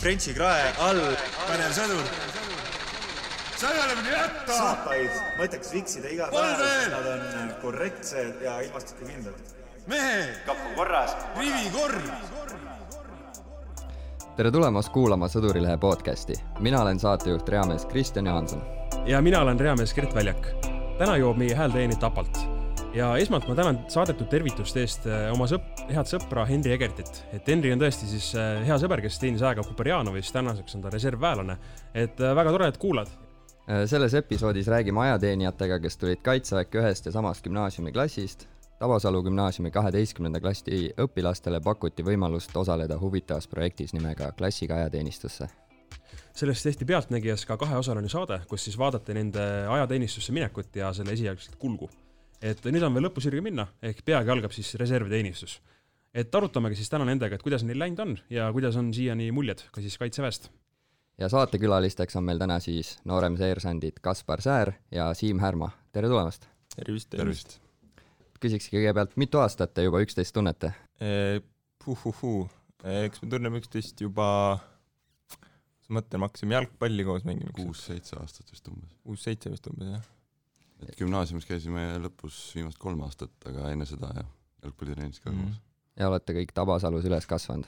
Frenchi krae all pädev sõdur. sa ei ole minu jätta. saapaid mõtteks viksida iga päev, sest nad on korrektsed ja ilmastikukindlad. mehe, kapp on korras. rivikorv. tere tulemast kuulama Sõdurilehe podcasti. mina olen saatejuht reamees Kristjan Johanson. ja mina olen reamees Gert Väljak. täna jõuab meie hääl teieni Tapalt ja esmalt ma tänan saadetud tervituste eest äh, oma sõp-, head sõpra Henri Egertit. et Henri on tõesti siis äh, hea sõber, kes teenis aega Kuperjanovis, tänaseks on ta reservväelane. et äh, väga tore, et kuulad. selles episoodis räägime ajateenijatega, kes tulid kaitseväkke ühest ja samast gümnaasiumiklassist. Tabasalu gümnaasiumi kaheteistkümnenda klassi õpilastele pakuti võimalust osaleda huvitavas projektis nimega Klassiga ajateenistusse. sellest tehti Pealtnägijas ka kaheosaline saade, kus siis vaadati nende ajateenistusse minekut ja selle esialgset kulgu. Et nüüd on veel lõpusirge minna, ehk peagi algab siis reservteenistus. et arutamegi siis täna nendega, et kuidas neil läinud on ja kuidas on siiani muljed ka siis kaitseväest ja saatekülalisteks on meil täna siis nooremseersandid Kaspar Säär ja Siim Härma. tere tulemast! tervist, tervist. küsikski kõigepealt, mitu aastat te juba üksteist tunnete? Puhuhuu, eks me tunneme üksteist juba, ma mõtlen, me hakkasime jalgpalli koos mängima. kuus-seitse aastat vist umbes. kuus-seitse vist umbes jah. Et gümnaasiumis käisime lõpus viimast kolm aastat, aga enne seda jah, jalgpallitrennis ka Mhm. koos. ja olete kõik Tabasalus üles kasvanud?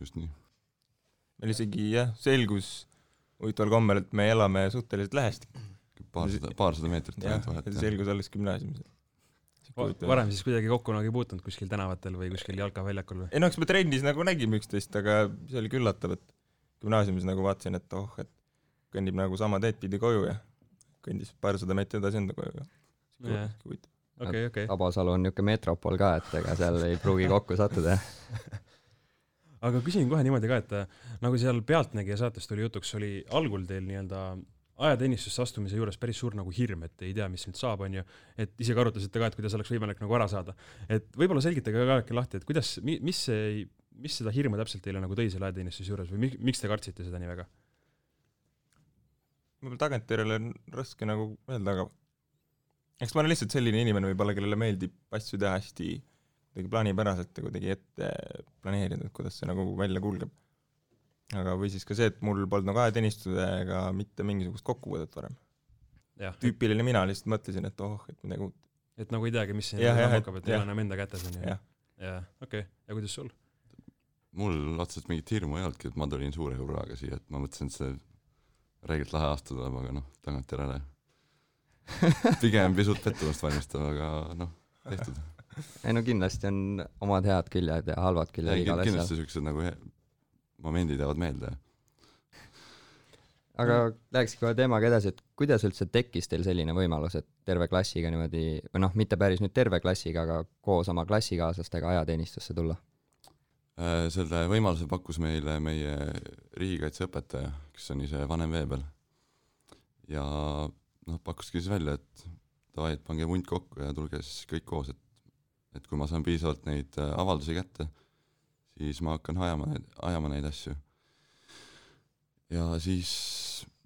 just nii. meil isegi jah, selgus huvitaval kombel, et me elame suhteliselt lähestikku. paarsada, paarsada meetrit ainult, vahet selgus alles gümnaasiumis. varem siis kuidagi kokku nagu ei puutunud kuskil tänavatel või kuskil jalkaväljakul või? ei no eks me trennis nagu nägime üksteist, aga see oligi üllatav, et gümnaasiumis nagu vaatasin, et oh, et kõnnib nagu sama teed pidi koju ja kõndis paarsada meetrit edasi enda koju ja okei, okei. Tabasalu on niisugune metropol ka, et ega seal ei pruugi kokku sattuda. aga küsin kohe niimoodi ka, et äh, nagu seal Pealtnägija saates tuli jutuks, oli algul teil nii-öelda ajateenistusse astumise juures päris suur nagu hirm, et ei tea, mis nüüd saab, onju. et isegi arutasite ka, et kuidas oleks võimalik nagu ära saada. et võib-olla selgitage ka äkki lahti, et kuidas, mis see, mis seda hirmu täpselt teile nagu tõi selle ajateenistuse juures või mi- miks te kartsite seda nii väga? Võib-olla tagantjärele on raske nagu öelda, aga eks ma olen lihtsalt selline inimene võib-olla, kellele meeldib asju teha hästi kuidagi plaanipäraselt ja kuidagi ette planeerida, et kuidas see nagu välja kulgeb. aga või siis ka see, et mul polnud nagu ajateenistusega mitte mingisugust kokkupuudet varem. tüüpiline mina lihtsalt mõtlesin, et oh, et midagi uut. et nagu ei teagi, mis et- hakkab, et ei ole enam enda kätes onju. jah, jah, okei, ja kuidas sul? mul otseselt mingit hirmu ei olnudki, et ma tulin suure hurraaga siia, et ma mõtlesin, et see räigelt lahe aasta tuleb, aga noh, tagantjärele pigem pisut pettumust valmistav, aga noh, tehtud. ei no kindlasti on omad head küljed ja halvad küljed igal asjal. kindlasti siuksed nagu he- momendid jäävad meelde. aga lähekski kohe teemaga edasi, et kuidas üldse tekkis teil selline võimalus, et terve klassiga niimoodi, või noh, mitte päris nüüd terve klassiga, aga koos oma klassikaaslastega ajateenistusse tulla? Äh, selle võimaluse pakkus meile meie riigikaitseõpetaja, kes on ise vanem veebel. ja noh, pakkuski siis välja, et davai, et pange vunt kokku ja tulge siis kõik koos, et et kui ma saan piisavalt neid äh, avaldusi kätte, siis ma hakkan ajama neid, ajama neid asju. ja siis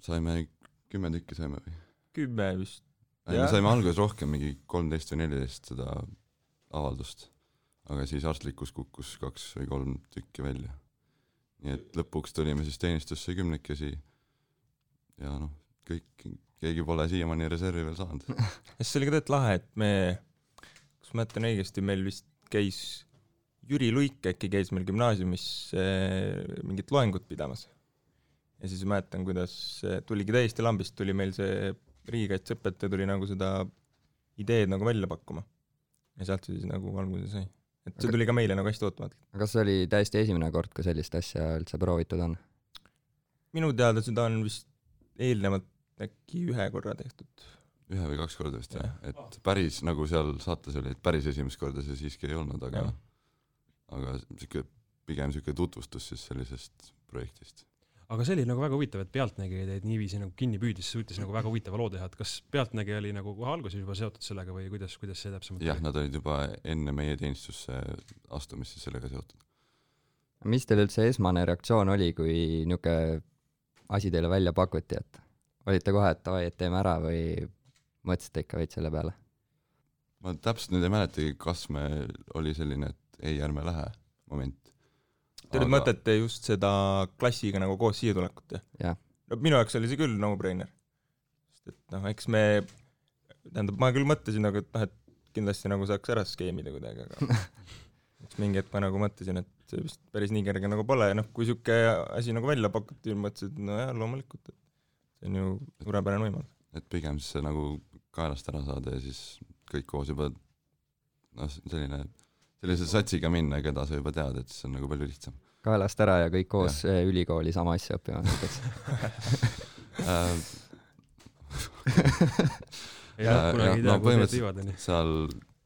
saime kümme tükki saime või? kümme vist. ei, me saime alguses rohkem, mingi kolmteist või neliteist seda avaldust. Aga siis arstlikkus kukkus kaks või kolm tükki välja. nii et lõpuks tulime siis teenistusse kümnekesi ja noh, kõik, keegi pole siiamaani reservi veel saanud. see oli ka tegelikult lahe, et me, kas ma mäletan õigesti, meil vist käis Jüri Luik äkki käis meil gümnaasiumis äh, mingit loengut pidamas. ja siis mäletan, kuidas äh, tuligi täiesti lambist, tuli meil see riigikaitseõpetaja tuli nagu seda ideed nagu välja pakkuma. ja sealt see siis nagu alguse sai. Et see Aga- tuli ka meile nagu hästi ootamatult. kas see oli täiesti esimene kord, kui sellist asja üldse proovitud on? minu teada seda on vist eelnevalt äkki ühe korra tehtud. ühe või kaks korda vist jah Jah., et päris nagu seal saates oli, et päris esimest korda see siiski ei olnud, aga Jah. aga sihuke, pigem sihuke tutvustus siis sellisest projektist. Aga see oli nagu väga huvitav, et Pealtnägija teid niiviisi nagu kinni püüdis, suutis nagu väga huvitava loo teha, et kas Pealtnägija oli nagu kohe alguses juba seotud sellega või kuidas, kuidas see täpsemalt jah, nad olid juba enne meie teenistusse astumist siis sellega seotud. mis teil üldse esmane reaktsioon oli, kui niisugune asi teile välja pakuti, et olite kohe, et davai, et teeme ära või mõtlesite ikka veits selle peale? ma täpselt nüüd ei mäletagi, kas me, oli selline, et ei, ärme lähe moment. Te nüüd Aga- mõtlete just seda klassiga nagu koos siia tulekut, jah? No minu jaoks oli see küll no-brainer. sest et noh, eks me, tähendab, ma küll mõtlesin nagu, et noh, et kindlasti nagu saaks ära skeemida kuidagi, aga eks mingi hetk ma nagu mõtlesin, et see vist päris nii kerge nagu pole ja noh, kui niisugune asi nagu välja pakuti, mõtlesin, et nojah, loomulikult, et see on ju suurepärane võimalus. et pigem siis see nagu kaelast ära saada ja siis kõik koos juba noh, selline, sellise satsiga minna, keda sa juba tead, et siis on nagu palju lihtsam kaelast ära ja kõik koos eh, ülikooli sama asja õppima näiteks. jah, Äh, kunagi ei tea, teed põhimõtteliselt- viivad, onju. seal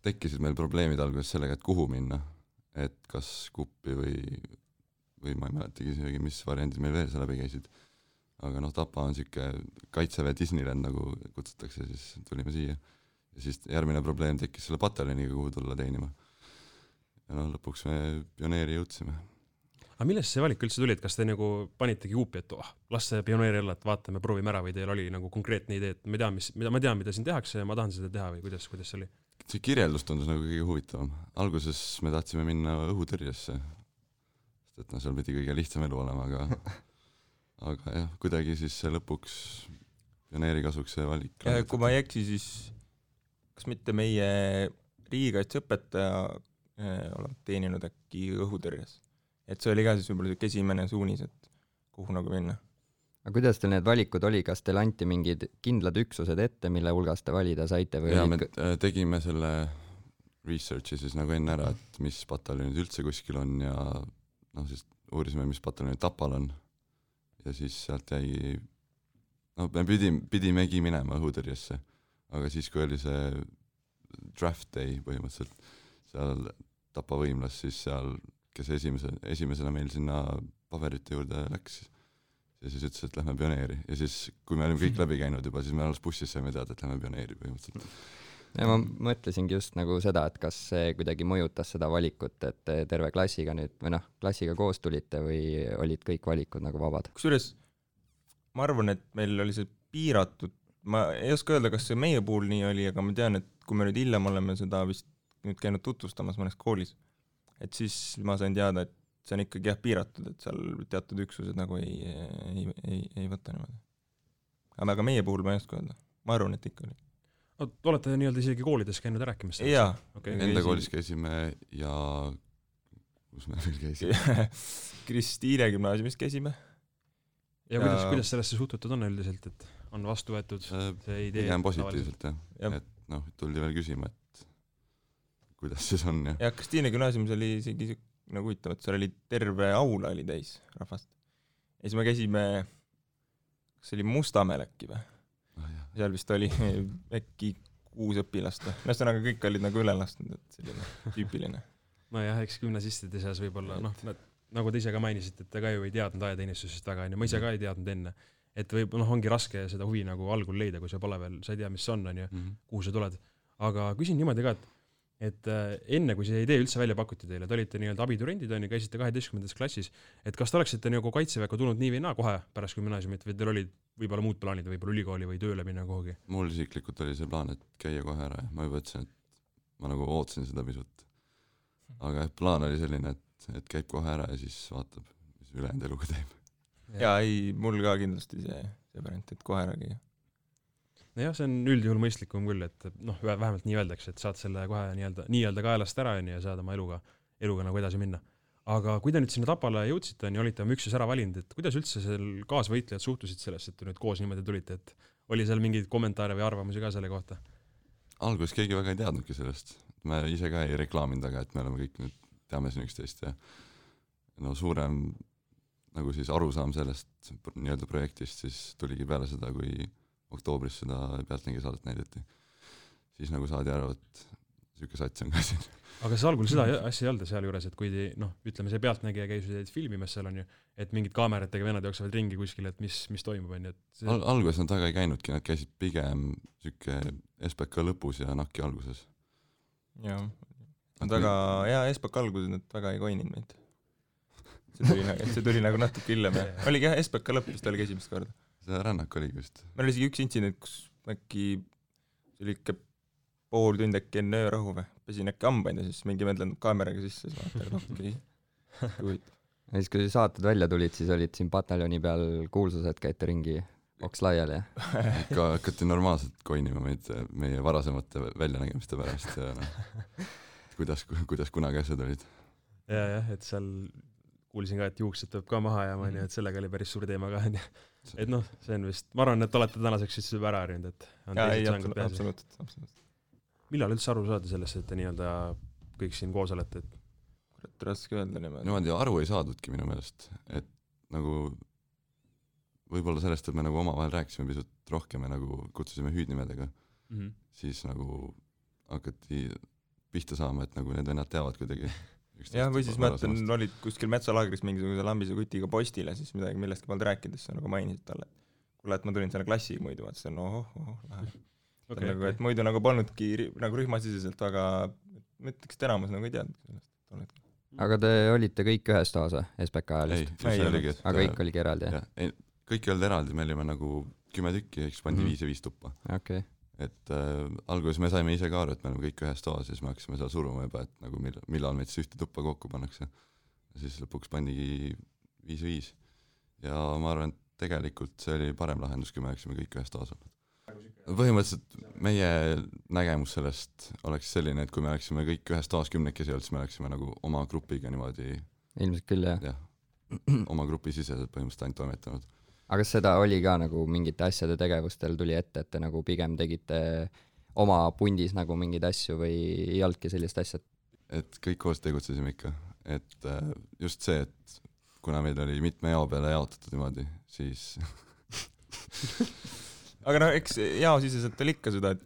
tekkisid meil probleemid alguses sellega, et kuhu minna, et kas Kuppi või, või ma ei mäletagi isegi, mis variandid meil veel seal läbi käisid. aga noh, Tapa on sihuke kaitseväe Disneyland nagu kutsutakse, siis tulime siia. ja siis järgmine probleem tekkis selle pataljoniga, kuhu tulla teenima. Ja noh, lõpuks me pioneeri jõudsime. aga millest see valik üldse tuli, et kas te nagu panitegi huupi, et oh, las see pioneeri olla, et vaatame, proovime ära või teil oli nagu konkreetne idee, et ma tean, mis, mida ma tean, mida siin tehakse ja ma tahan seda teha või kuidas, kuidas see oli? see kirjeldus tundus nagu kõige huvitavam. alguses me tahtsime minna õhutõrjesse, sest et noh, seal pidi kõige lihtsam elu olema, aga aga jah, kuidagi siis see lõpuks pioneeri kasuks see valik. kui ma ei eksi, siis kas mitte meie riigikaitseõpetaja eh, olevat teeninud äkki õhutõrjes? et see oli ka siis võib-olla niisugune esimene suunis, et kuhu nagu minna. aga kuidas teil need valikud oli, kas teile anti mingid kindlad üksused ette, mille hulgast te valida saite või ja me äh, tegime selle research'i siis nagu enne ära, et mis pataljonid üldse kuskil on ja noh, siis uurisime, mis pataljonid Tapal on ja siis sealt jäi, no me pidime, pidimegi minema õhutõrjesse, aga siis, kui oli see draft day põhimõtteliselt seal Tapa võimlas, siis seal, kes esimese, esimesena meil sinna paberite juurde läks, ja siis ütles, et lähme pioneeri ja siis, kui me olime kõik läbi käinud juba, siis me alles bussis saime teada, et lähme pioneeri põhimõtteliselt. ja ma mõtlesingi just nagu seda, et kas see kuidagi mõjutas seda valikut, et te terve klassiga nüüd või noh, klassiga koos tulite või olid kõik valikud nagu vabad? kusjuures ma arvan, et meil oli see piiratud, ma ei oska öelda, kas see meie puhul nii oli, aga ma tean, et kui me nüüd hiljem oleme seda vist nüüd käinud tutvustamas mõnes koolis, et siis ma sain teada, et see on ikkagi jah piiratud, et seal teatud üksused nagu ei, ei, ei, ei võta niimoodi. aga meie puhul ma ei oska öelda, ma arvan, et ikka oli. olete nii-öelda isegi koolides käinud rääkimas jaa, okei Enda Enda koolis käisime ja kus me veel käisime? Kristiine gümnaasiumis käisime, ja kuidas Ja-, kuidas sellesse suhtutud on üldiselt, et on vastu võetud see idee? pigem positiivselt jah Jah. ja., et noh, tuldi veel küsima, et kuidas siis on ja ja Kristiine gümnaasiumis oli isegi siuke nagu huvitav, et seal oli terve aula oli täis rahvast. ja siis me käisime, kas see oli Mustamäel äkki või? jah. seal vist oli äkki kuus õpilast või, no ühesõnaga kõik olid nagu üle lastud, et selline tüüpiline. nojah, eks gümnasistide seas võib-olla noh, nagu te ise ka mainisite, et te ka ju ei teadnud ajateenistusest väga onju, ma ise ka ei teadnud enne. et võib, noh, ongi raske seda huvi nagu algul leida, kui sa pole veel, sa ei tea, mis see on onju, -hmm. kuhu sa tuled. aga küsin niimoodi ka, et et äh, enne, kui see idee üldse välja pakuti teile, te olite nii-öelda abituriendid onju, käisite kaheteistkümnendas klassis, et kas te oleksite nagu kaitseväkke tulnud nii või naa kohe pärast gümnaasiumit või teil olid võib-olla muud plaanid, võib-olla ülikooli või tööle minna kuhugi? mul isiklikult oli see plaan, et käia kohe ära ja ma juba ütlesin, et ma nagu ootasin seda pisut. aga jah, plaan oli selline, et, et käib kohe ära ja siis vaatab, mis ülejäänud eluga teeb. jaa, ei, mul ka kindlasti see, see variant, et kohe ära käia. nojah, see on üldjuhul mõistlikum küll, et noh, vähemalt nii öeldakse, et saad selle kohe nii-öelda, nii-öelda kaelast ära onju ja saad oma eluga, eluga nagu edasi minna. aga kui te nüüd sinna Tapale jõudsite onju, olite oma üksus ära valinud, et kuidas üldse seal kaasvõitlejad suhtusid sellesse, et te nüüd koos niimoodi tulite, et oli seal mingeid kommentaare või arvamusi ka selle kohta? alguses keegi väga ei teadnudki sellest, me ise ka ei reklaaminud väga, et me oleme kõik nüüd, teame siin üksteist ja no suurem nagu siis arusaam sellest nii-öelda projektist siis tuligi peale seda, kui oktoobris seda Pealtnägija saadet näidati. siis nagu saadi aru, et niisugune sats on ka siin. aga kas algul seda asja ei olnud sealjuures, et kui noh, ütleme see Pealtnägija käis teid filmimas seal onju, et mingid kaameratega vennad jooksevad ringi kuskil, et mis, mis toimub onju, et see... Al-, alguses nad väga ei käinudki, nad käisid pigem niisugune SBK lõpus ja NAK-i alguses. jah, nad väga, jaa, SBK alguses nad väga ei koininud meid. see tuli, see tuli nagu natuke hiljem jah, oligi jah, SBK lõpp vist oligi esimest korda. See rännak oligi vist. meil oli isegi üks intsident, kus äkki see oli ikka pool tundi äkki enne öörahu või, pesin äkki hambaid ja siis mingi vend lendab kaameraga sisse, siis vaatan, et okei, huvitav. ja siis, kui saated välja tulid, siis olid siin pataljoni peal kuulsused, käite ringi, oks laiali ja ikka hakati normaalselt koinima meid äh, meie varasemate väljanägemiste pärast ja noh, kuidas, kuidas kunagi asjad olid. ja, jah, et seal kuulsin ka, et juuksed tuleb ka maha jääma, onju, et sellega oli päris suur teema ka, onju. et noh, see on vist, ma arvan, et olete tänaseks vist juba ära harjunud, et on jaa, ei absoluutselt, absoluutselt. millal üldse aru saadi sellest, et te nii-öelda kõik siin koos olete, et kurat, raske öelda niimoodi. niimoodi aru ei saadudki minu meelest, et nagu võib-olla sellest, et me nagu omavahel rääkisime pisut rohkem ja nagu kutsusime hüüdnimedega, mm -hmm. siis nagu hakati pihta saama, et nagu need vennad teavad kuidagi. jah, või siis mäletan, olid kuskil metsalaagris mingisuguse lambise kutiga postil ja siis midagi millestki polnud rääkinud, siis sa nagu mainisid talle, et kuule, et ma tulin selle klassiga muidu, vaata see on ohoh, ohoh, lahe. okay, nagu, et muidu nagu polnudki nagu rühmasiseselt väga, ma ütleks, et enamus nagu ei teadnud sellest tol hetkel. aga te olite kõik ühes toas või, SBK ajal vist?, aga kõik oligi eraldi, jah? kõik ei olnud eraldi, me olime nagu kümme tükki, eks pandi Mhm. viis ja viis tuppa. okei, et äh, alguses me saime ise ka aru, et me oleme kõik ühes toas ja siis me hakkasime seal suruma juba, et nagu millal, millal meid siis ühte tuppa kokku pannakse. ja siis lõpuks pandigi viis-viis. ja ma arvan, et tegelikult see oli parem lahendus, kui me oleksime kõik ühes toas olnud. põhimõtteliselt meie nägemus sellest oleks selline, et kui me oleksime kõik ühes toas kümnekesi olnud, siis me oleksime nagu oma grupiga niimoodi ilmselt küll, jah. jah, oma grupi siseselt põhimõtteliselt ainult toimetanud. Aga kas seda oli ka nagu mingite asjade tegevustel tuli ette, et te nagu pigem tegite oma pundis nagu mingeid asju või ei olnudki sellist asja, et kõik koos tegutsesime ikka, et äh, just see, et kuna meil oli mitme jao peale jaotatud niimoodi, siis aga noh, eks jaosiseselt oli ikka seda, et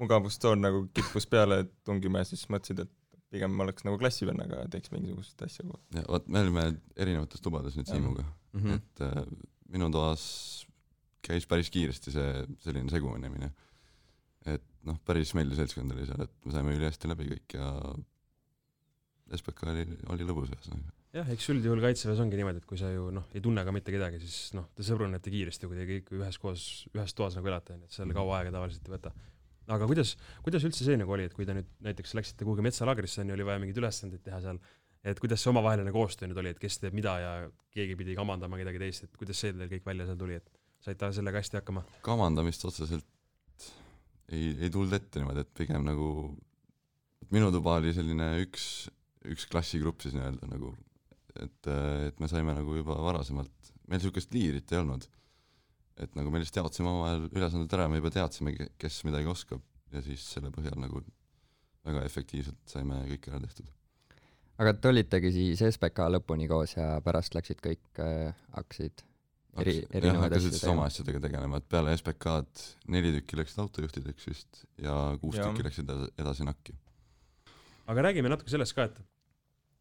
mugavustsoon nagu kippus peale tungima ja siis mõtlesid, et pigem ma oleks nagu klassivennaga, teeks mingisugust asja koos. ja vot me olime erinevates tubades nüüd. Siimuga, mm -hmm. et äh, minu toas käis päris kiiresti see selline segunemine. et noh, päris meeldiv seltskond oli seal, et me saime ülihästi läbi kõik ja SBK oli, oli lõbus ühesõnaga. jah, eks üldjuhul kaitseväes ongi niimoodi, et kui sa ju noh, ei tunne ka mitte kedagi, siis noh, te sõbrunete kiiresti, kui te kõik üheskoos, ühes toas nagu elate, onju, et seal kaua aega tavaliselt ei võta. aga kuidas, kuidas üldse see nagu oli, et kui te nüüd näiteks läksite kuhugi metsalaagrisse, onju, oli vaja mingeid ülesandeid teha seal, et kuidas see omavaheline koostöö nüüd oli, et kes teeb mida ja keegi pidi kamandama kedagi teist, et kuidas see teil kõik välja seal tuli, et saite sellega hästi hakkama? kamandamist otseselt ei, ei tulnud ette niimoodi, et pigem nagu minu tuba oli selline üks, üks klassigrupp siis nii-öelda nagu, et, et me saime nagu juba varasemalt, meil niisugust liidrit ei olnud. et nagu me lihtsalt jaotasime omavahel ülesanded ära, me juba teadsime, kes midagi oskab ja siis selle põhjal nagu väga efektiivselt saime kõik ära tehtud. Aga te olitegi siis SBK lõpuni koos ja pärast läksid kõik äh,, hakkasid Eri- erinevaid asju siis oma asjadega tegelema, et peale SBK-d neli tükki läksid autojuhtideks vist ja kuus Jah. tükki läksid edasi, edasi NAK-i. aga räägime natuke sellest ka, et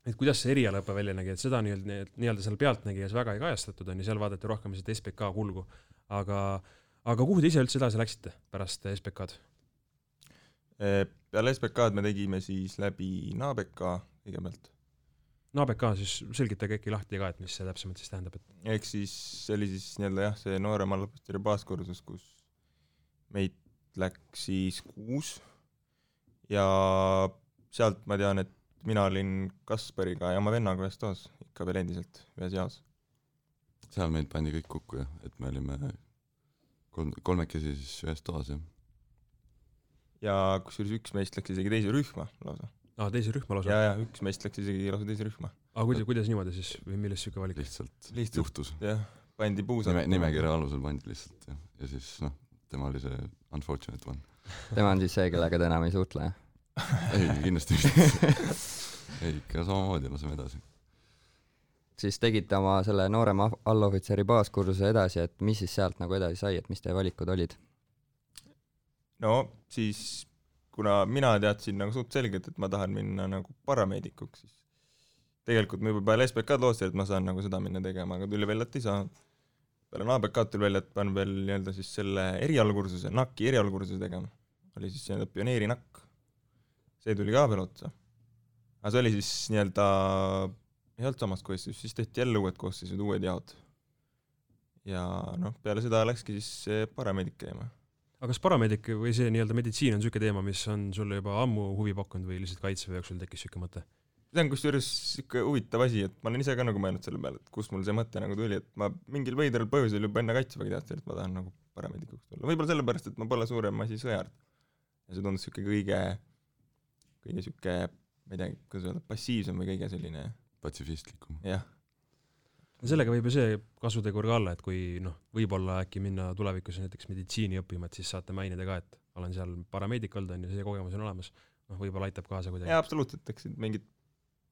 et kuidas see erialaõpe välja nägi, et seda nii-öelda, nii-öelda seal Pealtnägijas väga ei kajastatud, on ju, seal vaadati rohkem seda SBK kulgu. aga, aga kuhu te ise üldse edasi läksite pärast SBK-d? peale SBK-d me tegime siis läbi NABK kõigepealt. no ABK siis selgitage äkki lahti ka, et mis see täpsemalt siis tähendab, et ehk siis see oli siis nii-öelda jah, see noorem allõpetaja baaskursus, kus meid läks siis kuus ja sealt ma tean, et mina olin Kaspariga ja oma vennaga ühes toas, ikka veel endiselt ühes jaos. seal meid pandi kõik kokku jah, et me olime kolm, kolmekesi siis ühes toas jah. ja kusjuures üks meist läks isegi teise rühma lausa. aa, teise rühma lausa ja, ja üks meist läks isegi lausa teise rühma. aga kuidas, kuidas niimoodi siis või millest siuke valik? lihtsalt, Lihtsalt. juhtus. jah, pandi puusalt nime, nimekirja alusel pandi lihtsalt jah, ja siis noh, tema oli see unfortunate one. tema on siis see, kellega te enam ei suhtle, jah? ei, kindlasti mitte. ei, ikka samamoodi laseme edasi. siis tegite oma selle noorema allohvitseri baaskursuse edasi, et mis siis sealt nagu edasi sai, et mis teie valikud olid? no siis, kuna mina teadsin nagu suht selgelt, et ma tahan minna nagu parameedikuks, siis tegelikult ma juba peale SBK-d lootsin, et ma saan nagu seda minna tegema, aga tuli välja, et ei saanud. peale ABK-d tuli välja, et pean veel nii-öelda siis selle erialakursuse, NAK-i erialakursuse tegema. oli siis nii-öelda pioneerinakk. see tuli ka veel otsa. aga see oli siis nii-öelda, ei olnud samas koosseisus, siis tehti jälle uued koosseisud, uued jaod. ja noh, peale seda läkski siis parameedik käima aga kas parameedik või see nii-öelda meditsiin on siuke teema, mis on sulle juba ammu huvi pakkunud või lihtsalt kaitseväe jooksul tekkis siuke mõte? see on kusjuures niisugune huvitav asi, et ma olen ise ka nagu mõelnud selle peale, et kust mul see mõte nagu tuli, et ma mingil veidral põhjusel juba enne kaitseväge teadsin, et ma tahan nagu paramedikuks tulla, võib-olla sellepärast, et ma pole suurem asi sõjard. ja see tundus niisugune kõige, kõige niisugune, ma ei teagi, kuidas öelda, passiivsem või kõige selline, patsifistlikum. jah, no sellega võib ju see kasutegur ka olla, et kui noh, võib-olla äkki minna tulevikus näiteks meditsiini õppima, et siis saate mainida ka, et olen seal parameedik olnud, on ju, see kogemus on olemas. noh, võib-olla aitab kaasa kuidagi jaa, absoluutselt, eks siin mingeid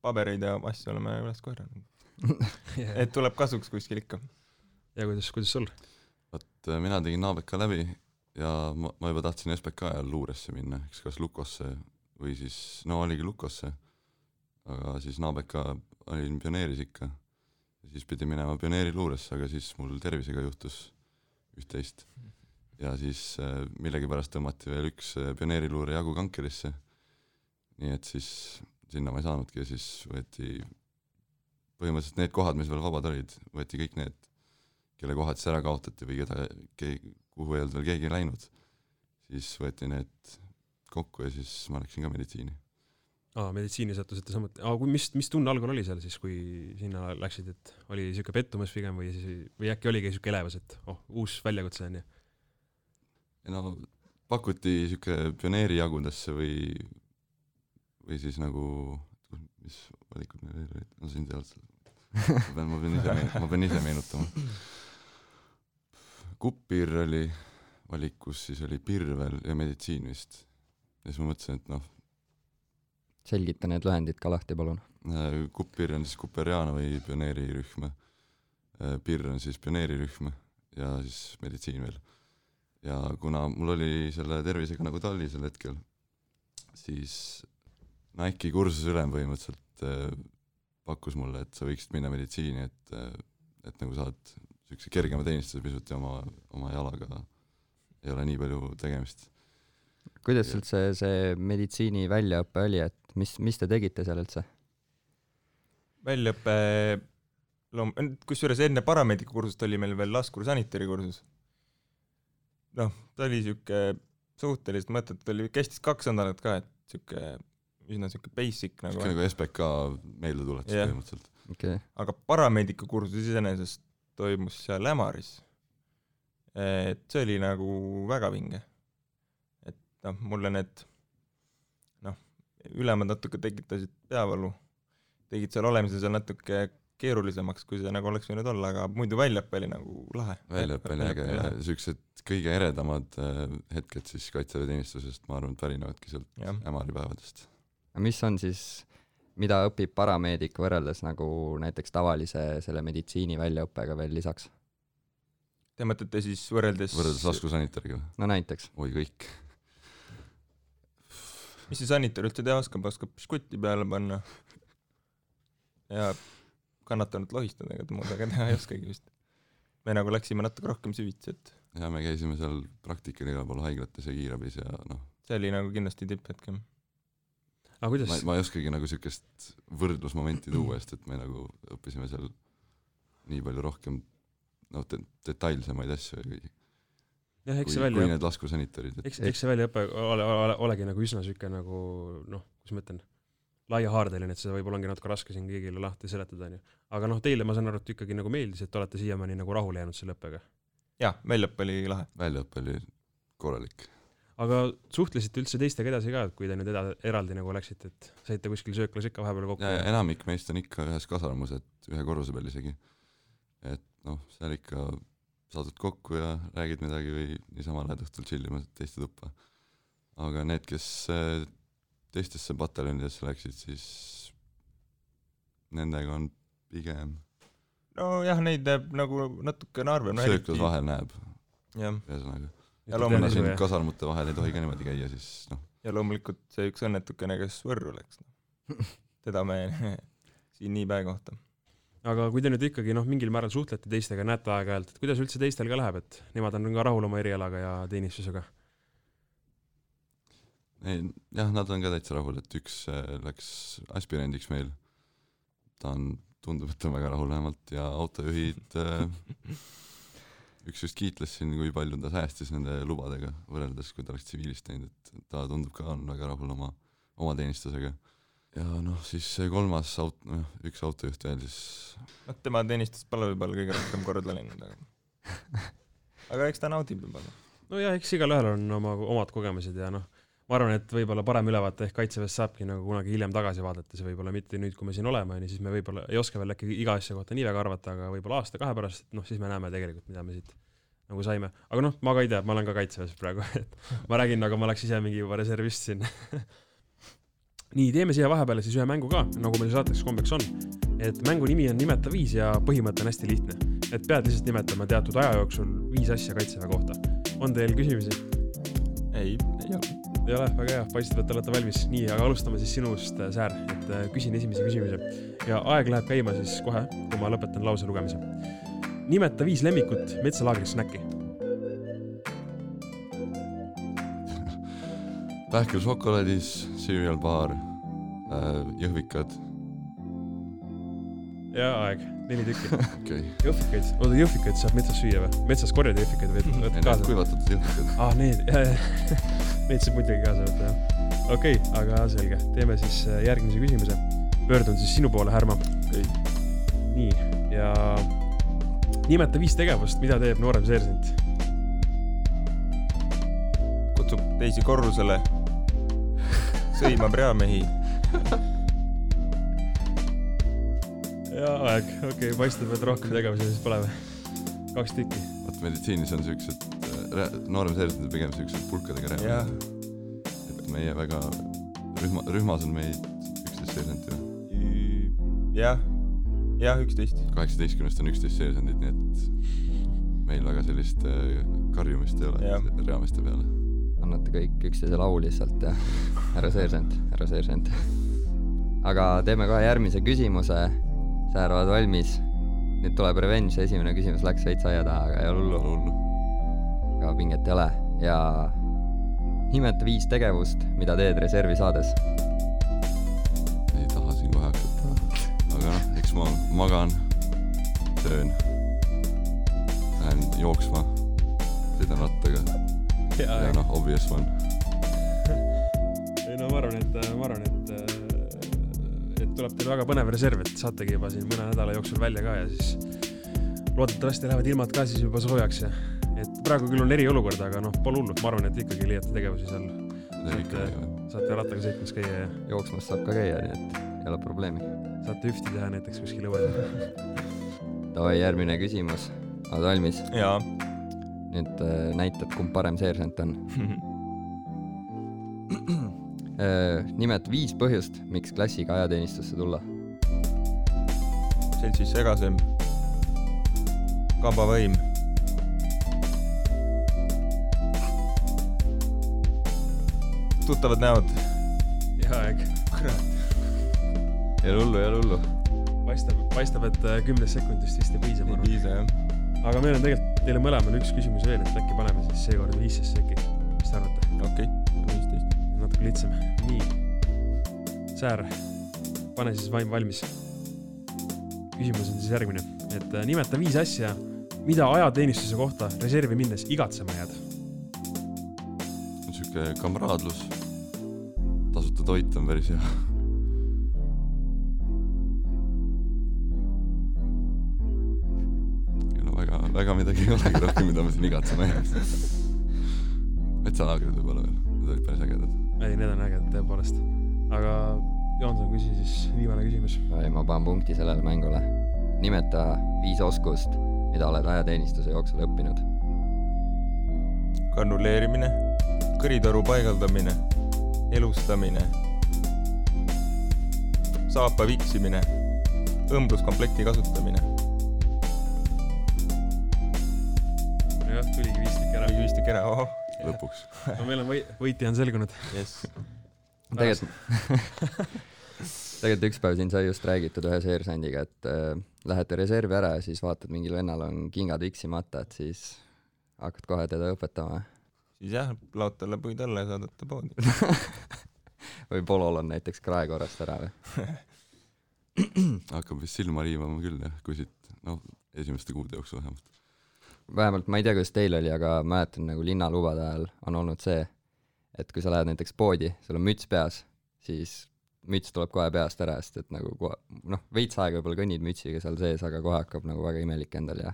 pabereid ja asju oleme üles korjanud. ja, et tuleb kasuks kuskil ikka. ja kuidas, kuidas sul? vot äh, mina tegin ABK läbi ja ma, ma juba tahtsin SBK ajal luuresse minna, eks kas Lukosse või siis, no oligi Lukosse, aga siis ABK olin pioneeris ikka. Ja siis pidi minema pioneeriluuresse, aga siis mul tervisega juhtus üht-teist. ja siis äh, millegipärast tõmmati veel üks äh, pioneeriluure jagu Kankerisse. nii et siis sinna ma ei saanudki ja siis võeti põhimõtteliselt need kohad, mis veel vabad olid, võeti kõik need kelle kohad siis ära kaotati või keda kuhu ei olnud veel keegi läinud, siis võeti need kokku ja siis ma läksin ka meditsiini. aa, meditsiini sattusite samuti, aga kui, mis, mis tunne algul oli seal siis, kui sinna läksid, et oli siuke pettumus pigem või siis, või äkki oligi siuke elevus, et oh, uus väljakutse on ju? no pakuti sihuke pioneerijagudesse või, või siis nagu, mis valikud neil veel olid, no siin sealt, ma pean, ma pean ise, ma pean ise meenutama. Kuppir oli valikus, siis oli Pirvel ja meditsiin vist. ja siis ma mõtlesin, et noh, selgita need lühendid ka lahti, palun. Kuppir on siis Kuperianovi pioneerirühm, Pirr on siis pioneerirühm ja siis meditsiin veel. ja kuna mul oli selle tervisega nagu ta oli sel hetkel, siis Nike'i kursuse ülem põhimõtteliselt äh, pakkus mulle, et sa võiksid minna meditsiini, et, et nagu saad niisuguse kergema teenistuse pisut ja oma, oma jalaga ei ole nii palju tegemist. Kuidas Ja- üldse see meditsiini väljaõpe oli, et mis, mis te tegite seal üldse? väljaõpe loom-, kusjuures enne parameediku kursust oli meil veel laskursanitari kursus. noh, ta oli sihuke suhteliselt mõttetu, oli, kestis kaks nädalat ka, et sihuke üsna sihuke basic nagu niisugune, nagu SBK meeldetuletus Jah. põhimõtteliselt. okei okay., aga parameediku kursus iseenesest toimus seal Ämaris. et see oli nagu väga vinge. noh, mulle need noh, ülemad natuke tekitasid peavalu, tegid seal olemise seal natuke keerulisemaks, kui see nagu oleks võinud olla, aga muidu väljaõpe oli nagu lahe. väljaõpe oli äge ja siuksed kõige eredamad äh, hetked siis kaitseväeteenistusest, ma arvan, et pärinevadki sealt jah, Ämari päevadest. mis on siis, mida õpib parameedik võrreldes nagu näiteks tavalise selle meditsiini väljaõppega veel lisaks? te mõtlete siis võrreldes võrreldes laskusanitariga või? no näiteks. oi kõik. Mis see sanitar üldse teha oskab, oskab škutti peale panna ja kannatanut lohistada, ega ta muud väga teha ei oskagi vist. me nagu läksime natuke rohkem süvitsi, et ja me käisime seal praktikal igal pool haiglates ja kiirabis ja noh, see oli nagu kindlasti tipphetk jah. aga kuidas ma, ma ei oskagi nagu siukest võrdlusmomenti tuua, sest et me nagu õppisime seal nii palju rohkem noh, detailsemaid asju kui, jah, eks kui, see kui välja, need laskusanitarid, et eks, eks see väljaõpe ole, ole, olegi nagu üsna siuke nagu noh, kuidas ma ütlen, laiahaardeline, et seda võib-olla ongi natuke raske siin kõigile lahti seletada, onju. aga noh, teile ma saan aru, et ikkagi nagu meeldis, et olete siiamaani nagu rahule jäänud selle õppega. jah, väljaõpe oli lahe. väljaõpe oli korralik. aga suhtlesite üldse teistega edasi ka, et kui te nüüd eda-, eraldi nagu läksite, et saite kuskil sööklas ikka vahepeal kokku enamik meist on ikka ühes kasarmus, et ühe korruse peal isegi. et noh, seal ikka saadud kokku ja räägid midagi või niisama lähed õhtul tšillima teiste tuppa. aga need, kes äh, teistesse pataljonidesse läksid, siis nendega on pigem nojah, neid näeb nagu natukene harvem. sööklas. vahel näeb, ühesõnaga. Ja loomulikult- siin kasarmute vahel ei tohi ka niimoodi käia, siis noh, ja loomulikult see üks õnnetukene, kes Võrru läks. teda me siin nii päe kohta. Aga kui te nüüd ikkagi noh, mingil määral suhtlete teistega, näete aeg-ajalt, et kuidas üldse teistel ka läheb, et nemad on ka rahul oma erialaga ja teenistusega? ei jah, nad on ka täitsa rahul, et üks äh, läks aspirandiks meil, ta on, tundub, et on väga rahul vähemalt ja autojuhid äh, üks just kiitles siin, kui palju ta säästis nende lubadega võrreldes, kui ta oleks tsiviilist teinud, et ta tundub ka on väga rahul oma, oma teenistusega. Ja noh, siis see kolmas aut-, noh, üks autojuht veel siis, noh, tema teenistuspalve võib-olla kõige rohkem korda läinud, aga aga eks ta naudib võib-olla. nojah, eks igalühel on oma, omad kogemused ja noh, ma arvan, et võib-olla parem ülevaate ehk kaitseväest saabki nagu kunagi hiljem tagasi vaadates, võib-olla mitte nüüd, kui me siin oleme, onju, siis me võib-olla ei oska veel äkki iga asja kohta nii väga arvata, aga võib-olla aasta-kahe pärast, noh, siis me näeme tegelikult, mida me siit nagu saime. aga noh, ma ka ei tea, ma olen ka kaitseväes praegu, et ma räägin, nagu ma oleks ise mingi juba reservist siin. nii, teeme siia vahepeale siis ühe mängu ka, nagu meil saateks kombeks on. et mängu nimi on Nimeta viis ja põhimõte on hästi lihtne. et pead lihtsalt nimetama teatud aja jooksul viis asja kaitseväe kohta. on teil küsimusi? ei, ei ole. ei ole, väga hea, paistab, et olete valmis. nii, aga alustame siis sinust, Säär, et äh, küsin esimese küsimuse ja aeg läheb käima siis kohe, kui ma lõpetan lause lugemise. nimeta viis lemmikut metsalaagris snäkki. Pähkel šokolaadis, cereal bar äh,, jõhvikad, ja aeg, neli tükki. okei okay., jõhvikaid, oota jõhvikaid saab metsas süüa või? metsas korjad jõhvikaid või võtad need kaasa? kuivatatud jõhvikad. aa, need, neid saab muidugi kaasa võtta, jah. okei okay,, aga selge, teeme siis äh, järgmise küsimuse. pöördun siis sinu poole, Härma. nii, ja nimeta viis tegevust, mida teeb noorem seersant. kutsub teisi korrusele, sõimab reamehi, ja aeg, okei okay,, paistab, et rohkem tegevusi siis pole või? kaks tükki. vaat meditsiinis on siuksed, noorem seersed on pigem siuksed pulkadega rääkinud., et meie väga, rühma, rühmas on meid üksteist seersandit ju. jah, jah, üksteist. kaheksateistkümnest on üksteist seersandit, nii et meil väga sellist äh, karjumist ei ole reameeste peale. Annate kõik üksteisele au lihtsalt ja härra seersant, härra seersant. aga teeme kohe järgmise küsimuse. Säär, oled valmis? nüüd tuleb revenge, esimene küsimus läks veits aia taha, aga ei ole hullu, hullu. ka pinget ei ole ja nimeta viis tegevust, mida teed reservi saades. ei taha siin kohe hakata, aga noh, eks ma magan, söön, lähen jooksma, sõidan rattaga ja noh, obvious one. ei no ma arvan, et, ma arvan, et, et tuleb teil väga põnev reserv, et saategi juba siin mõne nädala jooksul välja ka ja siis loodetavasti lähevad ilmad ka siis juba soojaks ja et praegu küll on eriolukord, aga noh, pole hullu, ma arvan, et ikkagi leiate tegevusi seal, saate rattaga sõitmas käia ja jooksmas saab ka käia, nii et ei ole probleemi. saate üfti teha näiteks kuskil õues. Davai, järgmine küsimus. oled valmis? jaa. Nüüd äh, näitad, kumb parem seersant on. nimeta viis põhjust, miks klassiga ajateenistusse tulla. seltsis Segasem, Kabavõim, tuttavad näod. ja aeg. ei ole hullu, ei ole hullu. paistab, paistab, et äh, kümnest sekundist vist ei piisa, ei piisa jah. aga meil on tegelikult teile mõlemale üks küsimus veel, et äkki paneme siis seekord viissesse äkki. mis te arvate? okei, viisteist. natuke lihtsam. nii. Säär, pane siis vaim valmis. küsimus on siis järgmine, et äh, nimeta viis asja, mida ajateenistuse kohta reservi minnes igatsema jääd. sihuke kamraadlus, tasuta toit on päris hea. väga, midagi ei olegi rohkem, mida ma siin igatsema jääks. metsalaagrid võib-olla veel, need olid päris ägedad. ei, need on ägedad tõepoolest. aga Joonson, küsi siis viimane küsimus. ma panen punkti sellele mängule. nimeta viis oskust, mida oled ajateenistuse jooksul õppinud. granuleerimine, kõritoru paigaldamine, elustamine, saapa viksimine, õmbluskomplekti kasutamine. jah, tuligi viis tükki ära. viis tükki ära, ohoh. lõpuks. no meil on või-, võitja on selgunud. jess. tegelikult, tegelikult üks päev siin sai just räägitud ühe seersandiga, et äh, lähete reservi ära ja siis vaatad, mingil vennal on kingad viksimata, et siis hakkad kohe teda õpetama. siis jah, laod talle puid alla ja saadad ta poodi. või polol on näiteks krae korrast ära või? hakkab vist silma riivama küll jah, kui siit, noh, esimeste kuude jooksul vähemalt. Vähemalt ma ei tea, kuidas teil oli, aga mäletan nagu linnalubade ajal on olnud see, et kui sa lähed näiteks poodi, sul on müts peas, siis müts tuleb kohe peast ära, sest et nagu kohe, noh, veits aega võib-olla kõnnid mütsiga seal sees, aga kohe hakkab nagu väga imelik endal ja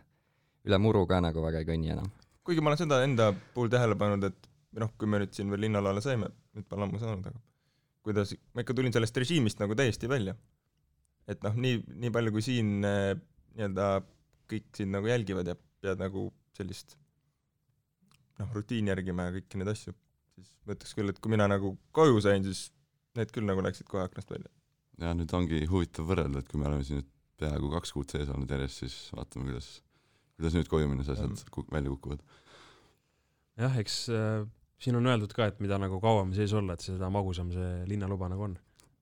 üle muru ka nagu väga ei kõnni enam. kuigi ma olen seda enda puhul tähele pannud, et noh, kui me nüüd siin veel linnalaale saime, nüüd pole ammu saanud, aga kuidas ma ikka tulin sellest režiimist nagu täiesti välja. et noh, nii, nii palju kui siin eh, nii-öelda kõik sind nagu jälgivad ja pead nagu sellist noh, rutiini järgima ja kõiki neid asju, siis ma ütleks küll, et kui mina nagu koju sain, siis need küll nagu läksid kohe aknast välja. ja nüüd ongi huvitav võrrelda, et kui me oleme siin nüüd peaaegu kaks kuud sees olnud järjest, siis vaatame, kuidas, kuidas nüüd koju minnes asjad kuk- välja kukuvad. jah, eks äh, siin on öeldud ka, et mida nagu kauem sees olla, et seda magusam see linnaluba nagu on.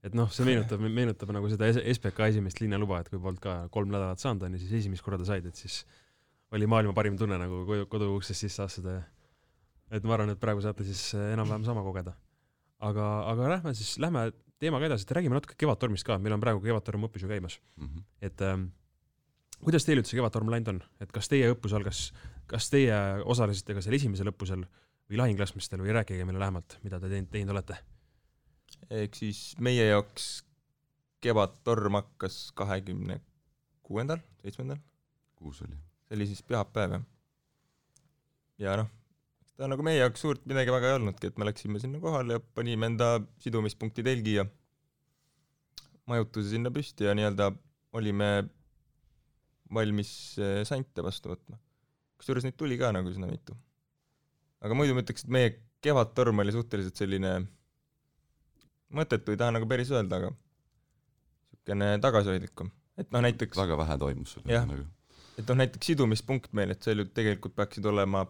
et noh, see meenutab, meenutab nagu seda SBK esimest linnaluba, et kui polnud ka kolm nädalat saanud, on ju, siis esimest korda said, et siis oli maailma parim tunne nagu kodu, kodu uksest sisse astuda ja et ma arvan, et praegu saate siis äh, enam-vähem sama kogeda. aga, aga lähme siis, lähme teemaga edasi, et räägime natuke Kevadtormist ka, meil on praegu Kevadtorm õppus ju käimas. Mhm. et ähm, kuidas teil üldse Kevadtorm läinud on, et kas teie õppus algas, kas teie osalesite ka seal esimesel õppusel või lahinglaskmistel või rääkige meile lähemalt, mida te teinud, teinud olete? ehk siis meie jaoks Kevadtorm hakkas kahekümne kuuendal, seitsmendal, kuus oli. See oli siis pühapäev jah. ja noh, ta nagu meie jaoks suurt midagi väga ei olnudki, et me läksime sinna kohale ja panime enda sidumispunkti telgi ja majutuse sinna püsti ja nii-öelda olime valmis eh, sante vastu võtma. kusjuures neid tuli ka nagu üsna mitu. aga muidu ma ütleks, et meie kevadtorm oli suhteliselt selline mõttetu ei taha nagu päris öelda, aga niisugune tagasihoidlikum. et noh, näiteks väga vähe toimus sul nagu. Et noh, näiteks sidumispunkt meil, et seal ju tegelikult peaksid olema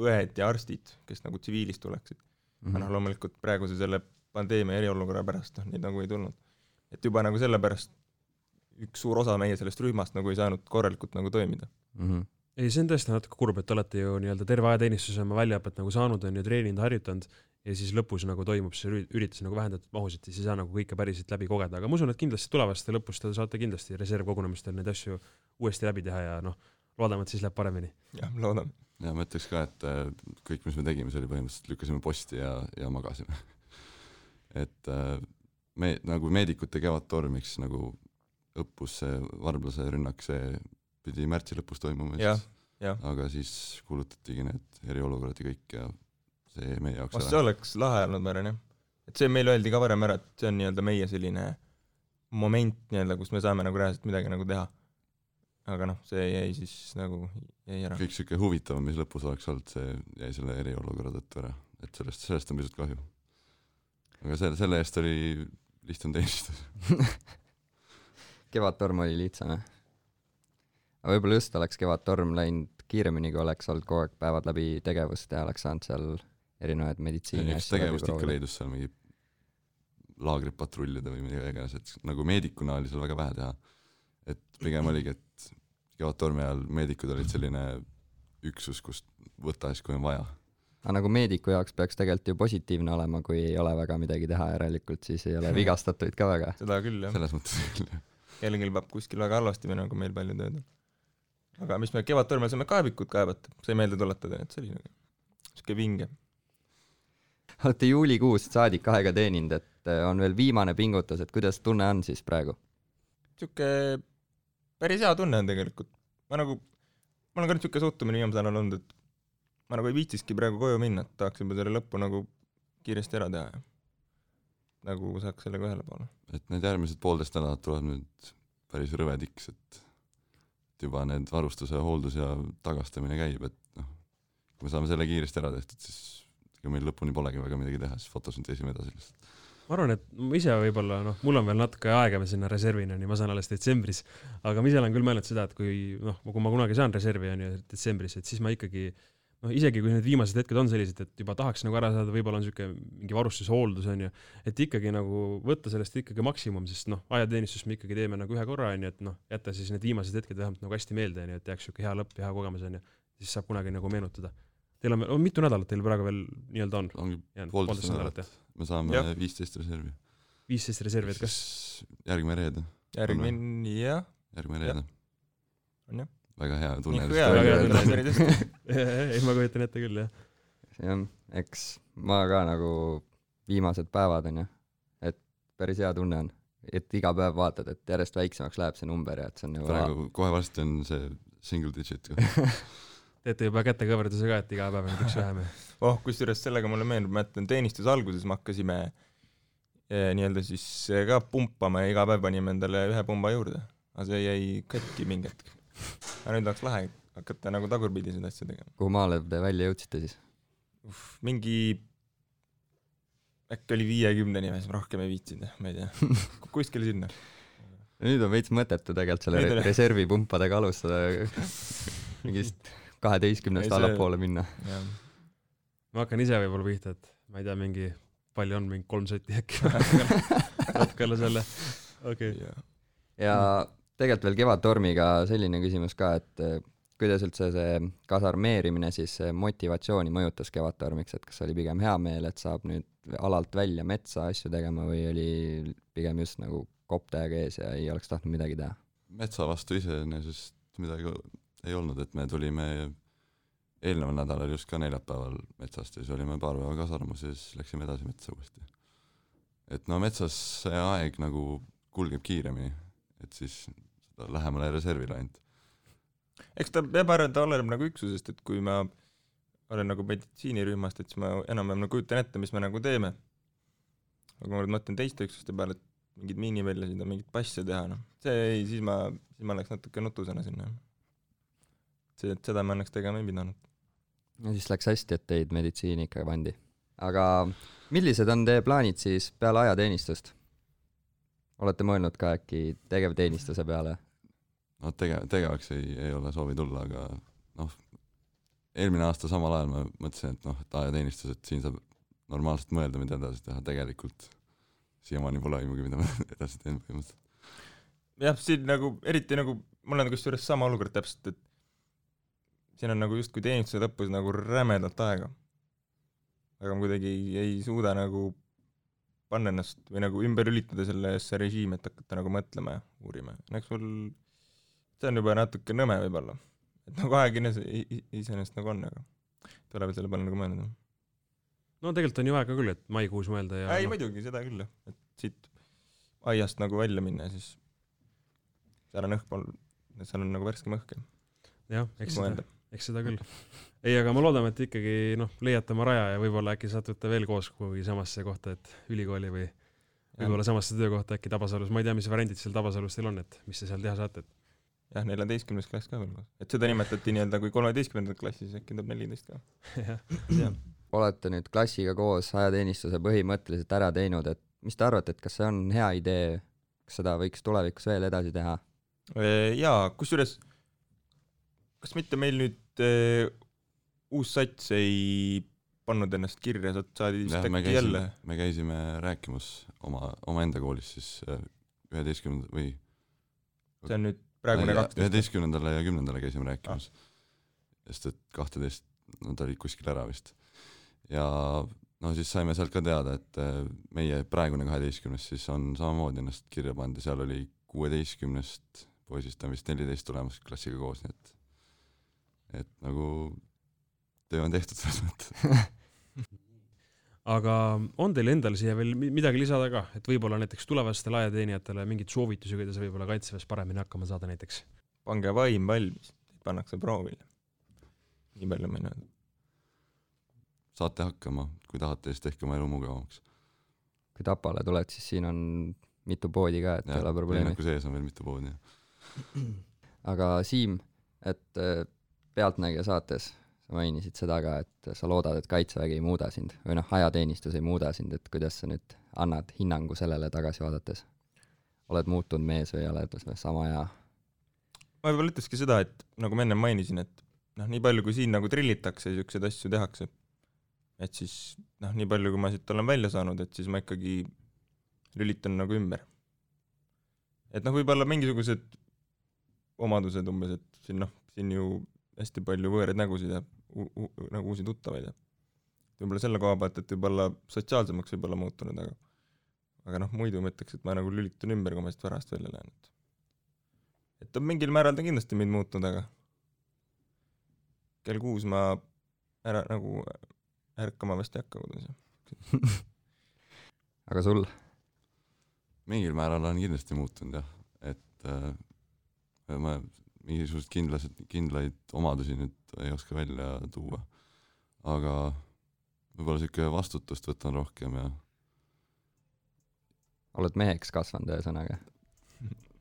õed ja arstid, kes nagu tsiviilist tuleksid mm. -hmm. noh, loomulikult praeguse selle pandeemia eriolukorra pärast noh, neid nagu ei tulnud. et juba nagu sellepärast üks suur osa meie sellest rühmast nagu ei saanud korralikult nagu toimida. Mhm. ei, see on tõesti natuke kurb, et te olete ju nii-öelda terve ajateenistuse oma väljaõpet nagu saanud, on ju, treeninud, harjutanud ja siis lõpus nagu toimub see üri- üritus nagu vähendatud mahus, et siis ei saa nagu kõike päriselt läbi kogeda, aga ma usun, et kindlasti tulevaste lõpus te saate kindlasti reservkogunemistel neid asju uuesti läbi teha ja noh, loodame, et siis läheb paremini. jah, loodame. ja ma ütleks ka, et äh, kõik, mis me tegime, see oli põhimõtteliselt lükkasime posti ja, ja magasime. et äh, me nagu meedikute kevadtormiks nagu õppus see varblase rünnak, see pidi märtsi lõpus toimuma vist, aga siis kuulutatigi need eriolukorrad ja kõik ja see jäi meie jaoks vast see ära. oleks lahe olnud, ma arvan jah. et see meile öeldi ka varem ära, et see on nii-öelda meie selline moment nii-öelda, kus me saame nagu reaalselt midagi nagu teha. aga noh, see jäi siis nagu, jäi ära. kõik siuke huvitavam, mis lõpus oleks olnud, see jäi selle eriolukorra tõttu ära, et sellest, sellest on pisut kahju. aga selle, selle eest oli lihtsam teenistus. kevadtorm oli lihtsam jah? Aga võib-olla just oleks Kevadtorm läinud kiiremini, kui oleks olnud kogu aeg päevad läbi tegevust ja oleks saanud seal erinevaid meditsiini eks tegevust ikka. leidus seal mingi laagrit patrullida või mida iganes, et nagu meedikuna oli seal väga vähe teha. et pigem oligi, et Kevadtormi ajal meedikud olid selline üksus, kust võtta siis, kui on vaja. aga nagu meediku jaoks peaks tegelikult ju positiivne olema, kui ei ole väga midagi teha, järelikult siis ei ole vigastatuid ka väga. seda küll jah. selles mõttes küll jah. kellelgi peab kuskil väga halvasti minema, kui meil palju tööd on. Aga mis me Kevadtormel saime kaevikut kaevata, sai meelde tuletada, et see oli nagu siuke vinge. olete juulikuust saadik aega teeninud, et äh, on veel viimane pingutus, et kuidas tunne on siis praegu? siuke päris hea tunne on tegelikult. ma nagu, mul on ka nüüd siuke suhtumine viimasel ajal olnud, et ma nagu ei viitsiski praegu koju minna, et tahaks juba selle lõppu nagu kiiresti ära teha ja nagu saaks sellega ühele poole. et need järgmised poolteist nädalat tuleb nüüd päris rõve tiks, et et juba need varustuse hooldus ja tagastamine käib, et noh, kui me saame selle kiiresti ära tehtud, siis ega meil lõpuni polegi väga midagi teha, siis fotosünteesime edasi lihtsalt. ma arvan, et ma ise võib-olla noh, mul on veel natuke aega sinna reservini, on ju, ma saan alles detsembris, aga ma ise olen küll mõelnud seda, et kui noh, kui ma kunagi saan reservi, on ju, detsembris, et siis ma ikkagi noh, isegi kui need viimased hetked on sellised, et juba tahaks nagu ära saada, võib-olla on niisugune mingi varustushooldus on ju, et ikkagi nagu võtta sellest ikkagi maksimum, sest noh, ajateenistust me ikkagi teeme nagu ühe korra on ju, et noh, jätta siis need viimased hetked vähemalt nagu hästi meelde on ju, et jääks niisugune hea lõpp ja hea kogemus on ju, siis saab kunagi nagu meenutada. Teil on veel, mitu nädalat teil praegu veel nii-öelda on ongi poolteist nädalat, me saame viisteist reservi. viisteist reservi, et kas järgmine reede, järgmine, jah, järgmine reede. on jah. Väga hea tunne. hästi. ei, ma kujutan ette küll, jah. jah, eks ma ka nagu viimased päevad onju, et päris hea tunne on, et iga päev vaatad, et järjest väiksemaks läheb see number ja et see on nagu praegu kohe varsti on see single digit ka. teete juba kätekõverduse ka, et iga päev on üks vähem oh, kusjuures sellega mulle meenub, ma mäletan teenistuse alguses me hakkasime eh, nii-öelda siis eh, ka pumpama ja iga päev panime endale ühe pumba juurde. aga see jäi katki mingi hetk. Aga nüüd oleks lahe hakata nagu tagurpidi seda asja tegema. kuhu maale te välja jõudsite siis? mingi äkki oli viiekümneni või rohkem ei viitsinud, ma ei tea. kuskil sinna. nüüd on veits mõttetu tegelikult selle re on- reservipumpadega alustada, mingist kaheteistkümnest allapoole minna. ma hakkan ise võib-olla pihta, et ma ei tea, mingi palju on, mingi kolm sotti äkki. natuke alla selle, okei okay.. ja tegelikult veel Kevadtormiga selline küsimus ka, et eh, kuidas üldse see kasarmeerimine siis eh, motivatsiooni mõjutas Kevadtormiks, et kas oli pigem hea meel, et saab nüüd alalt välja metsa asju tegema või oli pigem just nagu kopp täiega ees ja ei oleks tahtnud midagi teha? metsa vastu iseenesest midagi ei olnud, et me tulime eelneval nädalal just ka neljapäeval metsast ja siis olime paar päeva kasarmus ja siis läksime edasi metsa uuesti. et no metsas see aeg nagu kulgeb kiiremini, et siis lähemale reservile ainult. eks ta peab arvama, ta oleneb nagu üksusest, et kui ma olen nagu meditsiinirühmast, et siis ma enam-vähem nagu kujutan ette, mis me nagu teeme. aga kui ma nüüd mõtlen teiste üksuste peale, et mingeid miiniväljasid ja mingeid passe teha, noh, see ei, siis ma, siis ma läks natuke nutusena sinna. see, et seda ma õnneks tegema ei pidanud. ja siis läks hästi, et teid meditsiini ikka pandi. aga millised on teie plaanid siis peale ajateenistust? olete mõelnud ka äkki tegevteenistuse peale? No tege-, tegevaks ei, ei ole soovi tulla, aga noh, eelmine aasta samal ajal ma mõtlesin, et noh, et ajateenistus, et siin saab normaalselt mõelda, mida edasi teha, tegelikult siiamaani pole aimugi, mida ma edasi teen põhimõtteliselt. jah, siin nagu eriti nagu mul on kusjuures sama olukord täpselt, et siin on nagu justkui teenistuse lõpus nagu rämedalt aega. aga ma kuidagi ei, ei suuda nagu panna ennast või nagu ümber lülitada sellesse režiimi, et hakata nagu mõtlema ja uurima. eks mul, see on juba natuke nõme võib-olla. et nagu enese, iseenesest nagu on, aga tuleb selle peale nagu mõelda. no tegelikult on ju aega küll, et maikuus mõelda ja ei noh, muidugi, seda küll et siit aiast nagu välja minna ja siis seal on õhk pool, seal on nagu värskem õhk ja jah, eks seda mõelda., eks seda küll. ei, aga ma loodan, et ikkagi noh, leiate oma raja ja võib-olla äkki satute veel koos kuhugi samasse kohta, et ülikooli või võib-olla samasse töökohta äkki Tabasalus, ma ei tea, mis variandid seal Tabasalus teil on, et mis te seal teha saate, et jah, neljateistkümnes klass ka veel et seda nimetati nii-öelda kui kolmeteistkümnendat klassi, siis äkki tuleb neliteist ka. jah, olete nüüd klassiga koos ajateenistuse põhimõtteliselt ära teinud, et mis te arvate, et kas see on hea idee, kas seda võiks tulevikus veel edasi teha? jaa, kusjuures kas mitte meil nüüd äh, uus sats ei pannud ennast kirja, sealt saadi vist äkki jälle. käisime, me käisime rääkimas oma, omaenda koolis siis üheteistkümnenda või see on nüüd praegune kaksteist. üheteistkümnendale ja kümnendale käisime rääkimas ah.. sest et kahteteist, nad olid kuskil ära vist. ja no siis saime sealt ka teada, et äh, meie praegune kaheteistkümnes siis on samamoodi ennast kirja pannud ja seal oli kuueteistkümnest poisist on vist neliteist tulemas klassiga koos, nii et et nagu töö on tehtud selles mõttes. aga on teil endal siia veel mi- midagi lisada ka, et võib-olla näiteks tulevastele ajateenijatele mingeid soovitusi, kuidas võib-olla kaitseväes paremini hakkama saada näiteks? pange vaim valmis, pannakse proovile. nii palju ma võin öelda. saate hakkama, kui tahate, siis tehke oma elu mugavamaks. kui Tapale tuled, siis siin on mitu poodi ka, et ei ole probleemi. linnaku sees on veel mitu poodi. aga Siim, et äh, Pealtnägija saates sa mainisid seda ka, et sa loodad, et Kaitsevägi ei muuda sind või noh, ajateenistus ei muuda sind, et kuidas sa nüüd annad hinnangu sellele tagasi vaadates? oled muutunud mees või oled sama hea? ma võib-olla ütlekski seda, et nagu ma ennem mainisin, et noh, nii palju kui siin nagu trillitakse ja siukseid asju tehakse, et siis noh, nii palju, kui ma siit olen välja saanud, et siis ma ikkagi lülitan nagu ümber. et noh, võib-olla mingisugused omadused umbes, et siin noh, siin ju hästi palju võõraid nägusid ja nagu uusi tuttavaid ja võib-olla selle koha pealt, et võib-olla sotsiaalsemaks võib-olla muutunud, aga aga noh, muidu ma ütleks, et ma nagu lülitan ümber, kui ma siit varast välja lähen, et et on mingil määral ta kindlasti mind muutnud, aga kell kuus ma ära nagu ärkama vist ei hakka kodus. aga sul? mingil määral on kindlasti muutunud jah, et äh, ma mingisuguseid kindlasid, kindlaid omadusi nüüd ei oska välja tuua. aga võib-olla niisugune vastutust võtan rohkem ja oled meheks kasvanud ühesõnaga?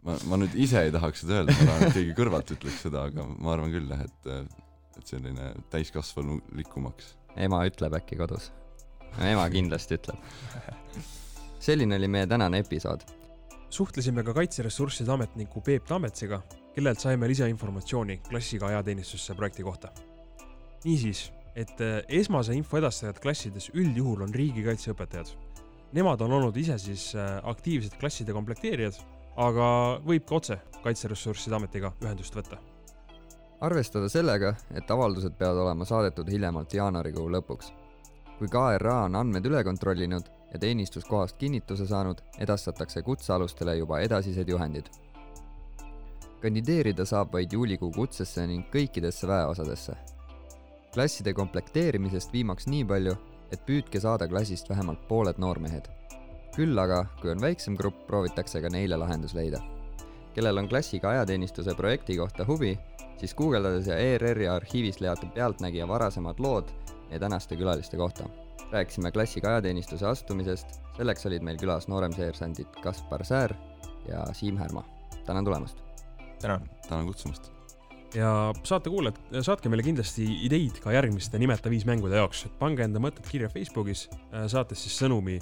ma, ma nüüd ise ei tahaks seda öelda, ma tahan, et keegi kõrvalt ütleks seda, aga ma arvan küll jah, et, et selline täiskasvanulikumaks. ema ütleb äkki kodus? ema kindlasti ütleb. selline oli meie tänane episood. suhtlesime ka Kaitseressursside ametniku Peep Tammetsiga, kellelt saime lisainformatsiooni klassiga ajateenistusse projekti kohta. niisiis, et eh, esmase info edastajad klassides üldjuhul on riigikaitseõpetajad. Nemad on olnud ise siis eh, aktiivsed klasside komplekteerijad, aga võib ka otse Kaitseressursside Ametiga ühendust võtta. arvestada sellega, et avaldused peavad olema saadetud hiljemalt jaanuarikuu lõpuks. kui KRA on andmed üle kontrollinud ja teenistuskohast kinnituse saanud, edastatakse kutsealustele juba edasised juhendid. Kandideerida saab vaid juulikuu kutsesse ning kõikidesse väeosadesse. klasside komplekteerimisest viimaks nii palju, et püüdke saada klassist vähemalt pooled noormehed. küll aga, kui on väiksem grupp, proovitakse ka neile lahendus leida. kellel on klassiga ajateenistuse projekti kohta huvi, siis guugeldades ja ERR-i arhiivist leiate Pealtnägija varasemad lood meie tänaste külaliste kohta rääkisime klassiga ajateenistuse astumisest, selleks olid meil külas nooremseersandid Kaspar Säär ja Siim Härma. tänan tulemast! Tänan! tänan kutsumast! ja saate kuulajad, saatke meile kindlasti ideid ka järgmiste Nimeta viis mängude jaoks, et pange enda mõtted kirja Facebookis, saates siis sõnumi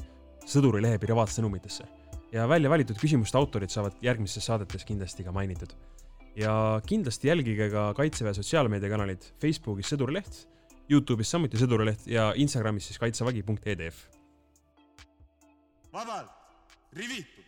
sõduri lehe privaatsõnumitesse. ja välja valitud küsimuste autorid saavad järgmistes saadetes kindlasti ka mainitud. ja kindlasti jälgige ka Kaitseväe sotsiaalmeediakanaleid Facebookis Sõdurileht Youtube'is samuti Sõdurileht ja Instagramis siis kaitsevägi.edf. vabalt, rivitud